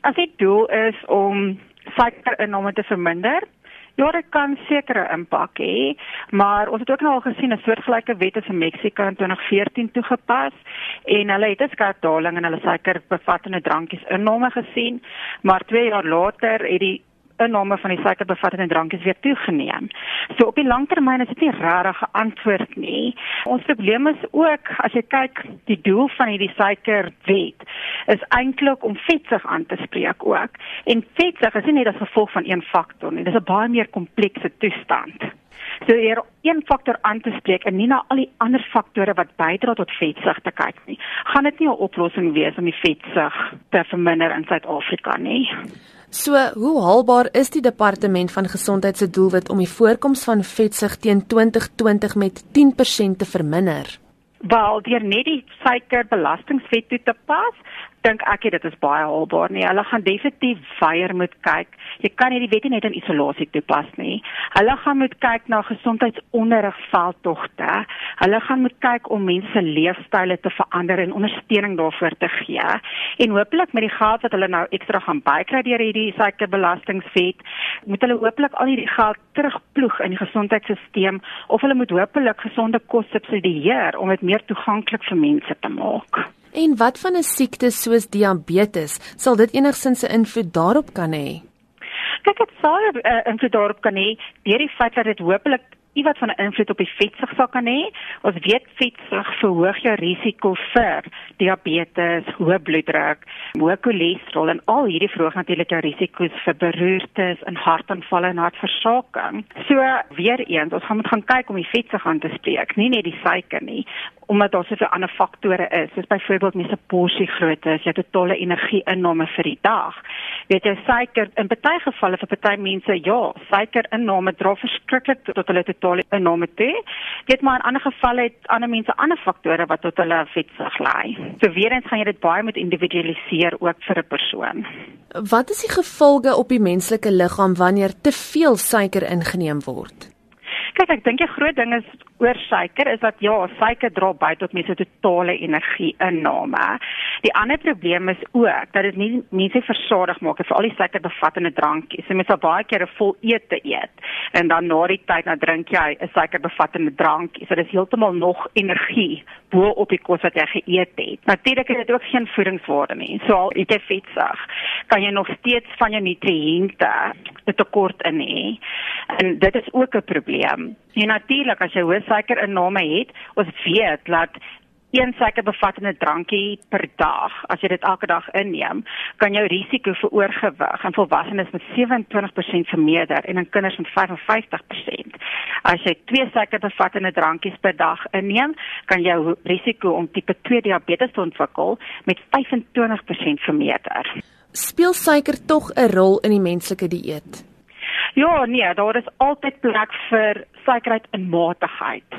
As die doel is om suikerinname te verminder, ja, dit kan sekere impak hê, maar ons het ook nou al gesien 'n soortgelyke wet is in Mexiko in 2014 toegepas en hulle het 'n skerp daling in hulle suikerbevattende drankies inname gesien, maar 2 jaar later het die inname van die suikerbevattende drankies weer toegeneem. So op die langtermyn is dit nie regtig 'n antwoord nie. Ons probleem is ook as jy kyk die doel van hierdie suikerwet is eintlik om vetsug aan te spreek ook. En vetsug is nie net as gevolg van een faktor nie, dis 'n baie meer komplekse toestand. So hier een faktor aan te spreek en nie na al die ander faktore wat bydra tot vetsug te kyk nie. Gaan dit nie 'n oplossing wees om die vetsug te verminder in Suid-Afrika nie. So, hoe haalbaar is die departement van gesondheid se doelwit om die voorkoms van vetsug teen 2020 met 10% te verminder? Wel, deur net die suikerbelastingwet toe te pas, dink ek dit is baie haalbaar nie. Hulle gaan definitief weier moet kyk. Jy kan hierdie wet nie net in isolasie toepas nie. Hulle gaan moet kyk na gesondheidsonderrigveldtogte. Hulle gaan moet kyk om mense se leefstyle te verander en ondersteuning daarvoor te gee. En hopelik met die geld wat hulle nou ekstra gaan bykry deur hierdie suikerbelastingwet, moet hulle hopelik al hierdie geld terugploeg in die gesondheidstelsel of hulle moet hopelik gesonde kos subsidieer om dit meer toeganklik vir mense te maak. En wat van 'n siekte soos diabetes, sal dit enigsins 'n invloed daarop kan hê? Kyk, dit sal 'n uh, invloed daarop kan hê deur die feit dat dit hopelik iewat van 'n invloed op die vetsug sal kan hê. Ons weet vetsug verhoog jou risiko vir diabetes, hoë bloeddruk, hoë cholesterol en al hierdie verhoog natuurlik jou risiko's vir beroertes en hartaanvalle en hartversaking. So weer eens, ons gaan moet gaan kyk om die vetsug aan te spreek, nie net die suiker nie omdat daar soveel ander faktore is, soos byvoorbeeld mense porsie grootte, jou totale energie-inname vir die dag. Weet jy, suiker in baie gevalle vir baie mense, ja, suikerinname dra verskriklik tot hulle totale inname toe. Weet maar in ander gevalle het ander mense ander faktore wat tot hulle vetsug lei. So weer eens gaan jy dit baie moet individualiseer ook vir 'n persoon. Wat is die gevolge op die menslike liggaam wanneer te veel suiker ingeneem word? Kyk, ek dink die groot ding is oor suiker is dat ja, suiker dra by tot mense totale energie-inname. Die ander probleem is ook dat dit nie mense versadig maak vir al die suikerbevattende drankies. So mense sal baie keer 'n vol ete eet en dan na die tyd dan drink jy 'n suikerbevattende drankie. So dis heeltemal nog energie bo op die kos wat jy geëet het. Natuurlik het dit ook geen voedingswaarde nie. So al eet jy vetsug, kan jy nog steeds van jou nutriënte 'n tekort in hê. En dit is ook 'n probleem. En natuurlik as jy hoë suikerinname het, ons weet dat een suikerbevattende drankie per dag, as jy dit elke dag inneem, kan jou risiko vir oorgewig in volwassenes met 27% vermeerder en in kinders met 55%. As jy twee suikerbevattende drankies per dag inneem, kan jou risiko om tipe 2 diabetes te ontwikkel met 25% vermeerder. Speel suiker tog 'n rol in die menslike dieet? Ja, nee, daar is altyd plek vir suikerheid in matigheid.